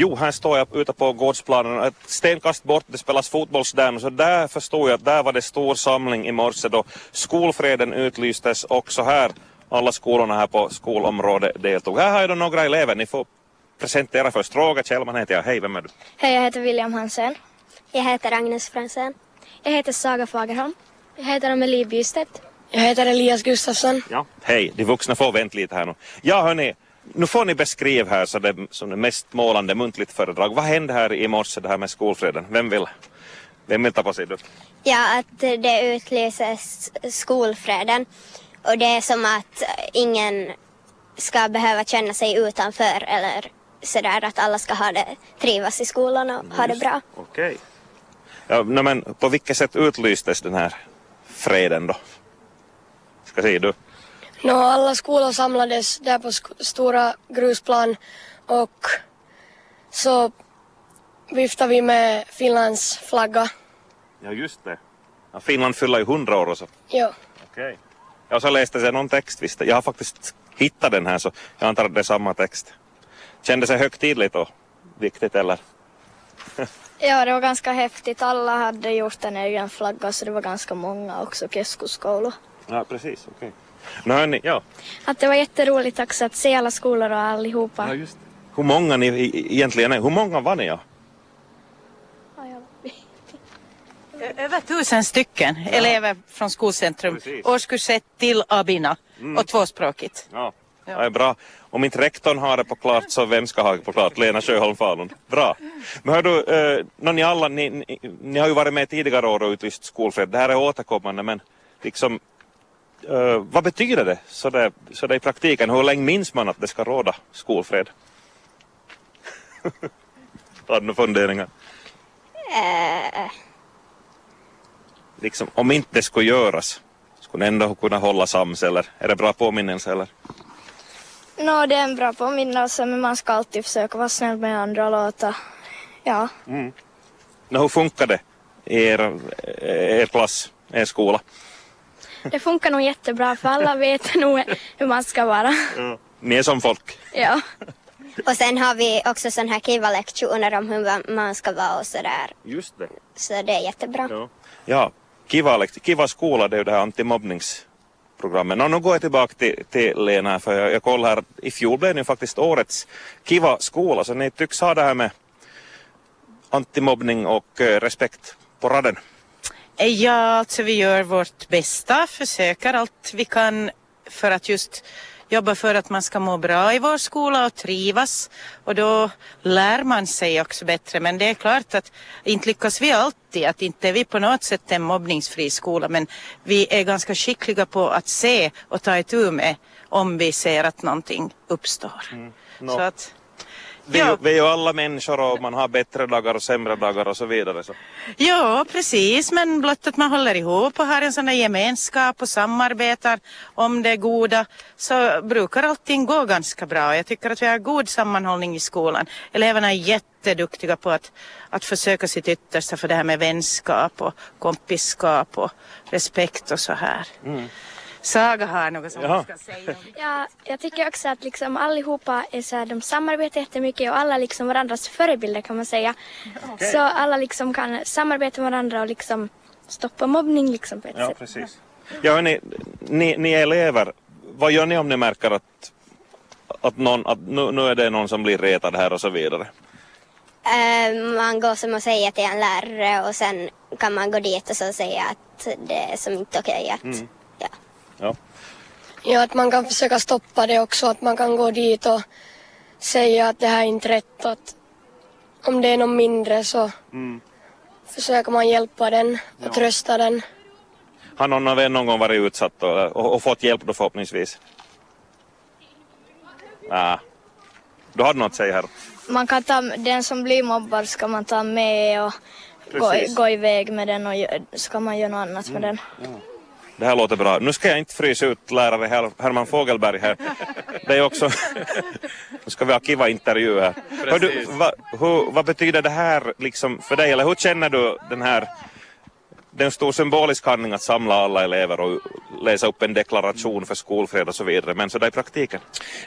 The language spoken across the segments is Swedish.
Jo, här står jag ute på gårdsplanen. Ett stenkast bort, det spelas fotbollsdam. Så där förstod jag att där var det stor samling i morse då skolfreden utlystes också här. Alla skolorna här på skolområdet deltog. Här har jag då några elever. Ni får presentera först. Roger Kjellman heter jag. Hej, vem är du? Hej, jag heter William Hansen. Jag heter Agnes Franzén. Jag heter Saga Fagerholm. Jag heter Amelie Bystedt. Jag heter Elias Gustafsson. Ja. Hej, de vuxna får vänta lite här nu. Ja, hörni, nu får ni beskriva här så det, som det mest målande muntligt föredrag. Vad hände här i morse det här med skolfreden? Vem vill? Vem vill ta på sig det? Ja, att det utlyses skolfreden. Och det är som att ingen ska behöva känna sig utanför eller sådär att alla ska ha det, trivas i skolan och ha det bra. Okej. Ja, no, men på vilket sätt utlystes den här freden då? Ska säga du? Nå, alla skolor samlades där på sk- stora grusplan och så viftade vi med Finlands flagga. Ja, just det. Ja, Finland fyller ju hundra år och så. Jo. Okej. Ja, så läste jag någon text visst. Jag har faktiskt hittat den här så jag antar att det är samma text. Kändes det högtidligt och viktigt eller? Ja, det var ganska häftigt. Alla hade gjort en egen flagga så det var ganska många också keskusskolor. Ja, precis. Okej. Nu hörni, ja. Att det var jätteroligt också att se alla skolor och allihopa. just det. Hur många ni egentligen är? Hur många var ni? Ja? Över tusen stycken elever från skolcentrum. Precis. Årskurs 1 till Abina och tvåspråkigt. Ja. Det är bra. Om inte rektorn har det på klart så vem ska ha det på klart? Lena Sjöholm Falun. Bra. Men hör du, eh, nå, ni alla, ni, ni, ni har ju varit med tidigare år och utlyst skolfred. Det här är återkommande men liksom eh, vad betyder det så, det så det i praktiken? Hur länge minns man att det ska råda skolfred? Har du några funderingar? Eh, Liksom, om inte det skulle göras, skulle ni ändå kunna hålla sams eller är det bra påminnelse eller? Nå, det är en bra påminnelse men man ska alltid försöka vara snäll med andra och låta, ja. Nå, hur funkar det i er, er klass, er skola? Det funkar nog jättebra för alla vet nog hur man ska vara. Ni är som folk. Ja. och sen har vi också sån här kiva lektioner om hur man ska vara och sådär. Just det. Så det är jättebra. Ja, ja kiva, kiva skola det är ju det här antimobbningsprogrammet. Nu går jag tillbaka till, till Lena för jag, jag kollar här. I fjol blev det ju faktiskt årets kiva skola så ni tycks ha det här med antimobbning och eh, respekt på raden. Ja, alltså vi gör vårt bästa, försöker allt vi kan för att just jobba för att man ska må bra i vår skola och trivas. Och då lär man sig också bättre. Men det är klart att inte lyckas vi alltid, att inte är vi på något sätt en mobbningsfri skola. Men vi är ganska skickliga på att se och ta itu med om vi ser att någonting uppstår. Nå. Så att, Vi, Ja. vi är ju alla människor och man har bättre dagar och sämre dagar och så vidare. Så. Ja, precis, men blott att man håller ihop och har en sån där gemenskap och samarbetar om det goda så brukar allting gå ganska bra. Jag tycker att vi har god sammanhållning i skolan. Eleverna är jätteduktiga på att, att försöka sitt yttersta för det här med vänskap och kompisskap och respekt och så här. Saga har något som Jaha. ska säga. ja, jag tycker också att liksom allihopa är så här, de samarbetar jättemycket och alla är liksom varandras förebilder kan man säga. Så alla liksom kan samarbeta med varandra och liksom stoppa mobbning liksom på ett Ja, sätt. precis. Ja, hörni, ni, ni är elever, vad gör ni om ni märker att, att, någon, att nu, nu är det någon som blir retad här och så vidare? Eh, man går som att säga till en lärare och sen kan man gå dit och så säga att det är som inte okej att... Ja. Ja. Ja, att man kan försöka stoppa det också. Att man kan gå dit och säga att det här är inte rätt. Att om det är någon mindre så försöker man hjälpa den och trösta den. Har någon av er någon gång varit utsatt och, och, och fått hjälp då förhoppningsvis? Ah. Du hade något att säga här. Man kan ta, den som blir mobbad ska man ta med och gå, Precis. gå iväg med den och ska man göra något annat med den. Det här låter bra. Nu ska jag inte frysa ut lärare Her- Herman Fogelberg här. Det är också... nu ska vi ha kiva intervju här. Hör du, va, hur, vad betyder det här liksom för dig? Eller hur känner du den här... Det är en stor symbolisk handling att samla alla elever och läsa upp en deklaration för skolfred och så vidare. Men så där i praktiken.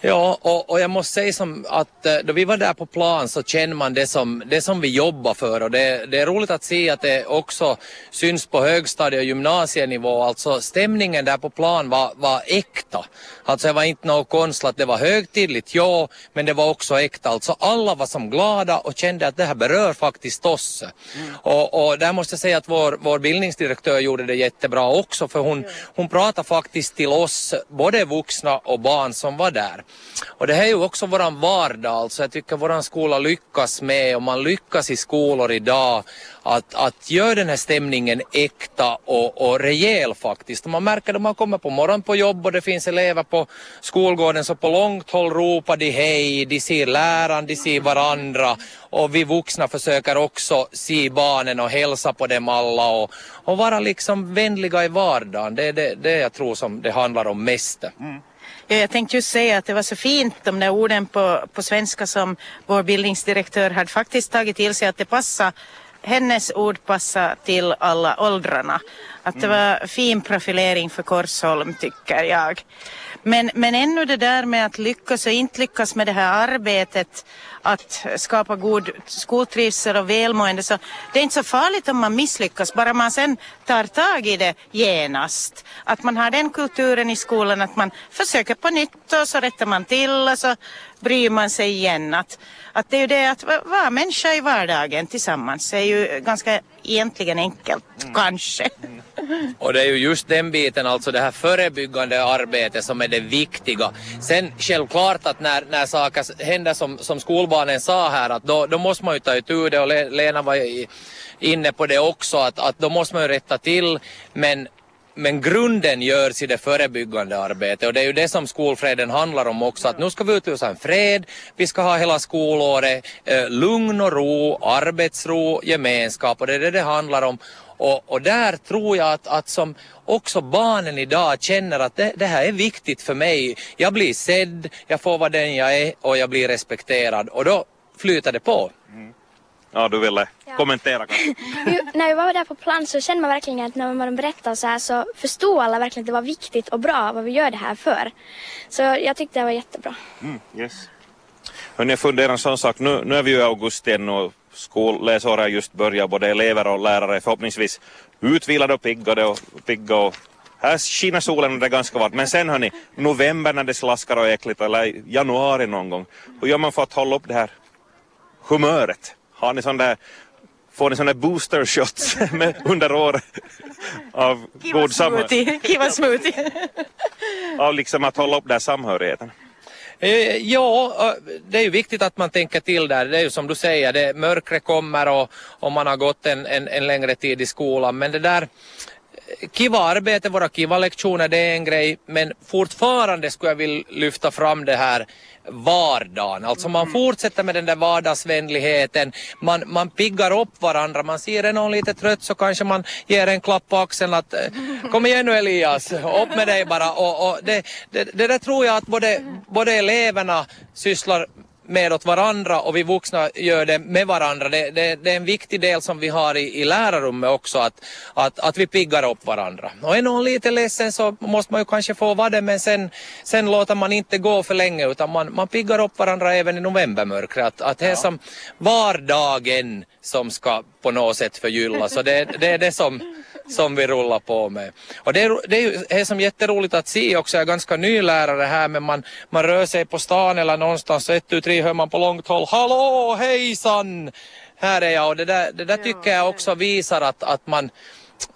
Ja, och, och jag måste säga som att eh, då vi var där på plan så känner man det som, det som vi jobbar för och det, det är roligt att se att det också syns på högstadie och gymnasienivå. Alltså stämningen där på plan var, var äkta. Alltså det var inte något konstlat, det var högtidligt, ja, men det var också äkta. Alltså alla var som glada och kände att det här berör faktiskt oss. Mm. Och, och där måste jag säga att vår, vår bildningsdirektör gjorde det jättebra också för hon, hon pratade faktiskt till oss, både vuxna och barn som var där. Och det här är ju också våran vardag, alltså jag tycker våran skola lyckas med och man lyckas i skolor idag att, att göra den här stämningen äkta och, och rejäl faktiskt. Och man märker när man kommer på morgonen på jobb och det finns elever på skolgården så på långt håll ropar de hej, de ser läraren, de ser varandra och vi vuxna försöker också se barnen och hälsa på dem alla och, och vara liksom vänliga i vardagen. Det är det, det jag tror som det handlar om mest. Mm. Ja, jag tänkte just säga att det var så fint de där orden på, på svenska som vår bildningsdirektör hade faktiskt tagit till sig att det passar hennes ord passa till alla åldrarna. Att det var fin profilering för Korsholm tycker jag. Men, men ännu det där med att lyckas och inte lyckas med det här arbetet att skapa god skoltrivsel och välmående så det är inte så farligt om man misslyckas bara man sen tar tag i det genast. Att man har den kulturen i skolan att man försöker på nytt och så rättar man till och så bryr man sig igen. Att, att det är ju det att vara människa i vardagen tillsammans är ju ganska egentligen enkelt, mm. kanske. Och det är ju just den biten, alltså det här förebyggande arbetet som är det viktiga. Sen självklart att när, när saker händer som, som skolbarnen sa här, att då, då måste man ju ta itu det. Och Lena var inne på det också, att, att då måste man ju rätta till. Men men grunden görs i det förebyggande arbetet. Och det är ju det som skolfreden handlar om också att nu ska vi utlysa en fred, vi ska ha hela skolåret eh, lugn och ro, arbetsro, gemenskap. Och det är det det handlar om och, och där tror jag att, att som också barnen idag känner att det, det, här är viktigt för mig. Jag blir sedd, jag får vara den jag är och jag blir respekterad och då flyter det på. Mm. Ja, du ville ja. kommentera kanske? när vi var där på plan så kände man verkligen att när man berättade så här så förstod alla verkligen att det var viktigt och bra vad vi gör det här för. Så jag tyckte det var jättebra. Mm, yes. Hörni, jag funderar en sån sak. Nu, nu är vi ju i augusti ännu och skolläsåret just börjat. Både elever och lärare förhoppningsvis utvilade och piggade och pigga och här skiner solen och det är ganska varmt. Men sen hörni, november när det slaskar och är äckligt eller januari någon gång. Hur gör man för att hålla upp det här humöret? Har ni sån där får ni sådana booster shots under året av Kiva god samhörighet? Kiva smoothie. av liksom att hålla upp den samhörigheten. Eh, ja, eh, det är ju viktigt att man tänker till där. Det är ju som du säger, det, mörkret kommer och, och man har gått en, en, en längre tid i skolan. Men det där kiva arbete, våra kiva lektioner, det är en grej. Men fortfarande skulle jag vilja lyfta fram det här vardagen. Alltså man fortsätter med den där vardagsvänligheten, man, man piggar upp varandra, man ser är någon lite trött så kanske man ger en klapp på axeln att eh, kom igen nu Elias, upp med dig bara. Och, och det, det, det där tror jag att både, både eleverna sysslar med åt varandra och vi vuxna gör det med varandra. Det, det, det är en viktig del som vi har i, i lärarrummet också, att, att, att vi piggar upp varandra. Och är någon lite ledsen så måste man ju kanske få vara det, men sen, sen låter man inte gå för länge utan man, man piggar upp varandra även i novembermörkret. Att, att det är ja. som vardagen som ska på något sätt förgyllas. Så det, det är det som som vi rullar på med. Och det är, det är, det är som jätteroligt att se också, jag är ganska ny lärare här men man, man rör sig på stan eller någonstans så ett, tu, tre hör man på långt håll Hallå hejsan! Här är jag och det där, det där tycker jag också visar att, att man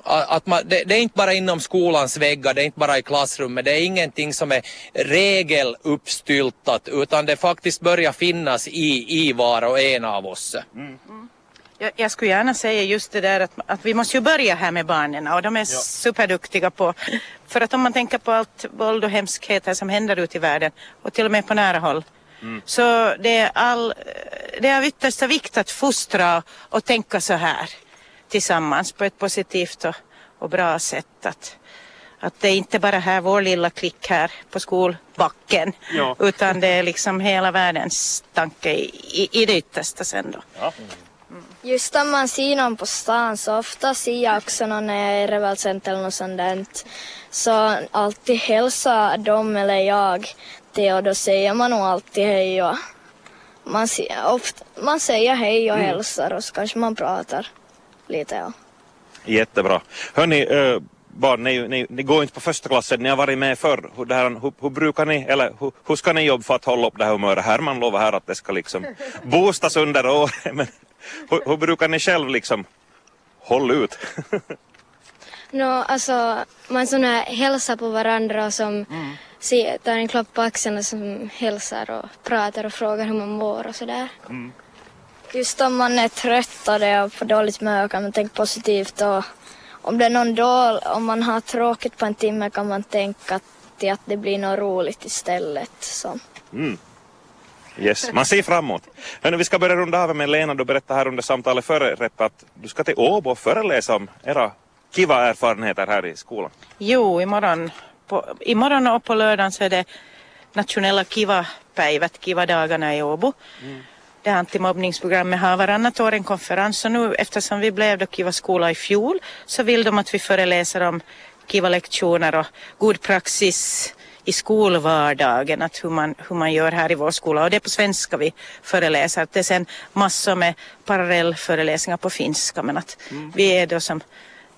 att man, det, det, är inte bara inom skolans väggar, det är inte bara i klassrummet, det är ingenting som är regeluppstyltat utan det faktiskt börjar finnas i, i var och en av oss. Mm. Jag, jag skulle gärna säga just det där att, att vi måste ju börja här med barnen och de är ja. superduktiga på, för att om man tänker på allt våld och hemskheter som händer ute i världen och till och med på nära håll Mm. Så det är, all, det är av yttersta vikt att fostra och tänka så här tillsammans på ett positivt och, och bra sätt. Att, att det är inte bara här vår lilla klick här på skolbacken ja. utan det är liksom hela världens tanke i, i, i det yttersta sen då. Ja. Mm. Just om man ser någon på stan så ofta ser jag också någon när jag är i revelcenter eller något sånt där. Så alltid hälsar de eller jag det och då säger man nog alltid hej och man, ser, ofta, man säger hej och hälsar och så kanske man pratar lite. Ja. Jättebra. Hörni, äh, barn, ni, ni, ni går inte på första klassen, ni har varit med förr. Hur, här, hur, hur brukar ni, eller hur, hur ska ni jobba för att hålla upp det här humöret? Herman lovar här att det ska liksom boostas under året, men hur, hur brukar ni själv liksom hålla ut? No, alltså, man sån här hälsar på varandra och som ser, tar en klapp på axeln och som hälsar och pratar och frågar hur man mår och sådär. Just om man är trött och det är på dåligt humör kan man tänka positivt och om det är någon dål, om man har tråkigt på en timme kan man tänka till att det blir något roligt istället. Så. Yes, man ser framåt. Hörni, vi ska börja runda av med Lena. Du berättade här under samtalet före att du ska till Åbo och föreläsa om era kiva erfarenheter här i skolan. Jo, imorgon, på, imorgon och på lördagen så är det nationella Kiva-päivät, Kiva-dagarna i Åbo. Det här antimobbningsprogrammet har varannat år en konferens och nu eftersom vi blev då Kiva skola i fjol så vill de att vi föreläser om Kiva-lektioner och god praxis i skolvardagen, att hur man, hur man gör här i vår skola. Och det är på svenska vi föreläser. Det är sen massor med parallellföreläsningar på finska men att vi är då som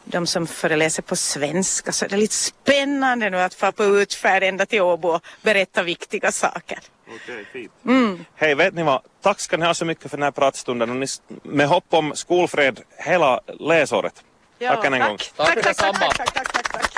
de som föreläser på svenska så är det lite spännande nu att få på utfärd ända till Åbo och berätta viktiga saker. Okej, fint. Hej, vet ni vad? Tack ska ni ha så mycket för den här pratstunden och ni, med hopp om skolfred hela läsåret. Tack än en gång. Tack detsamma. tack, tack, tack, tack.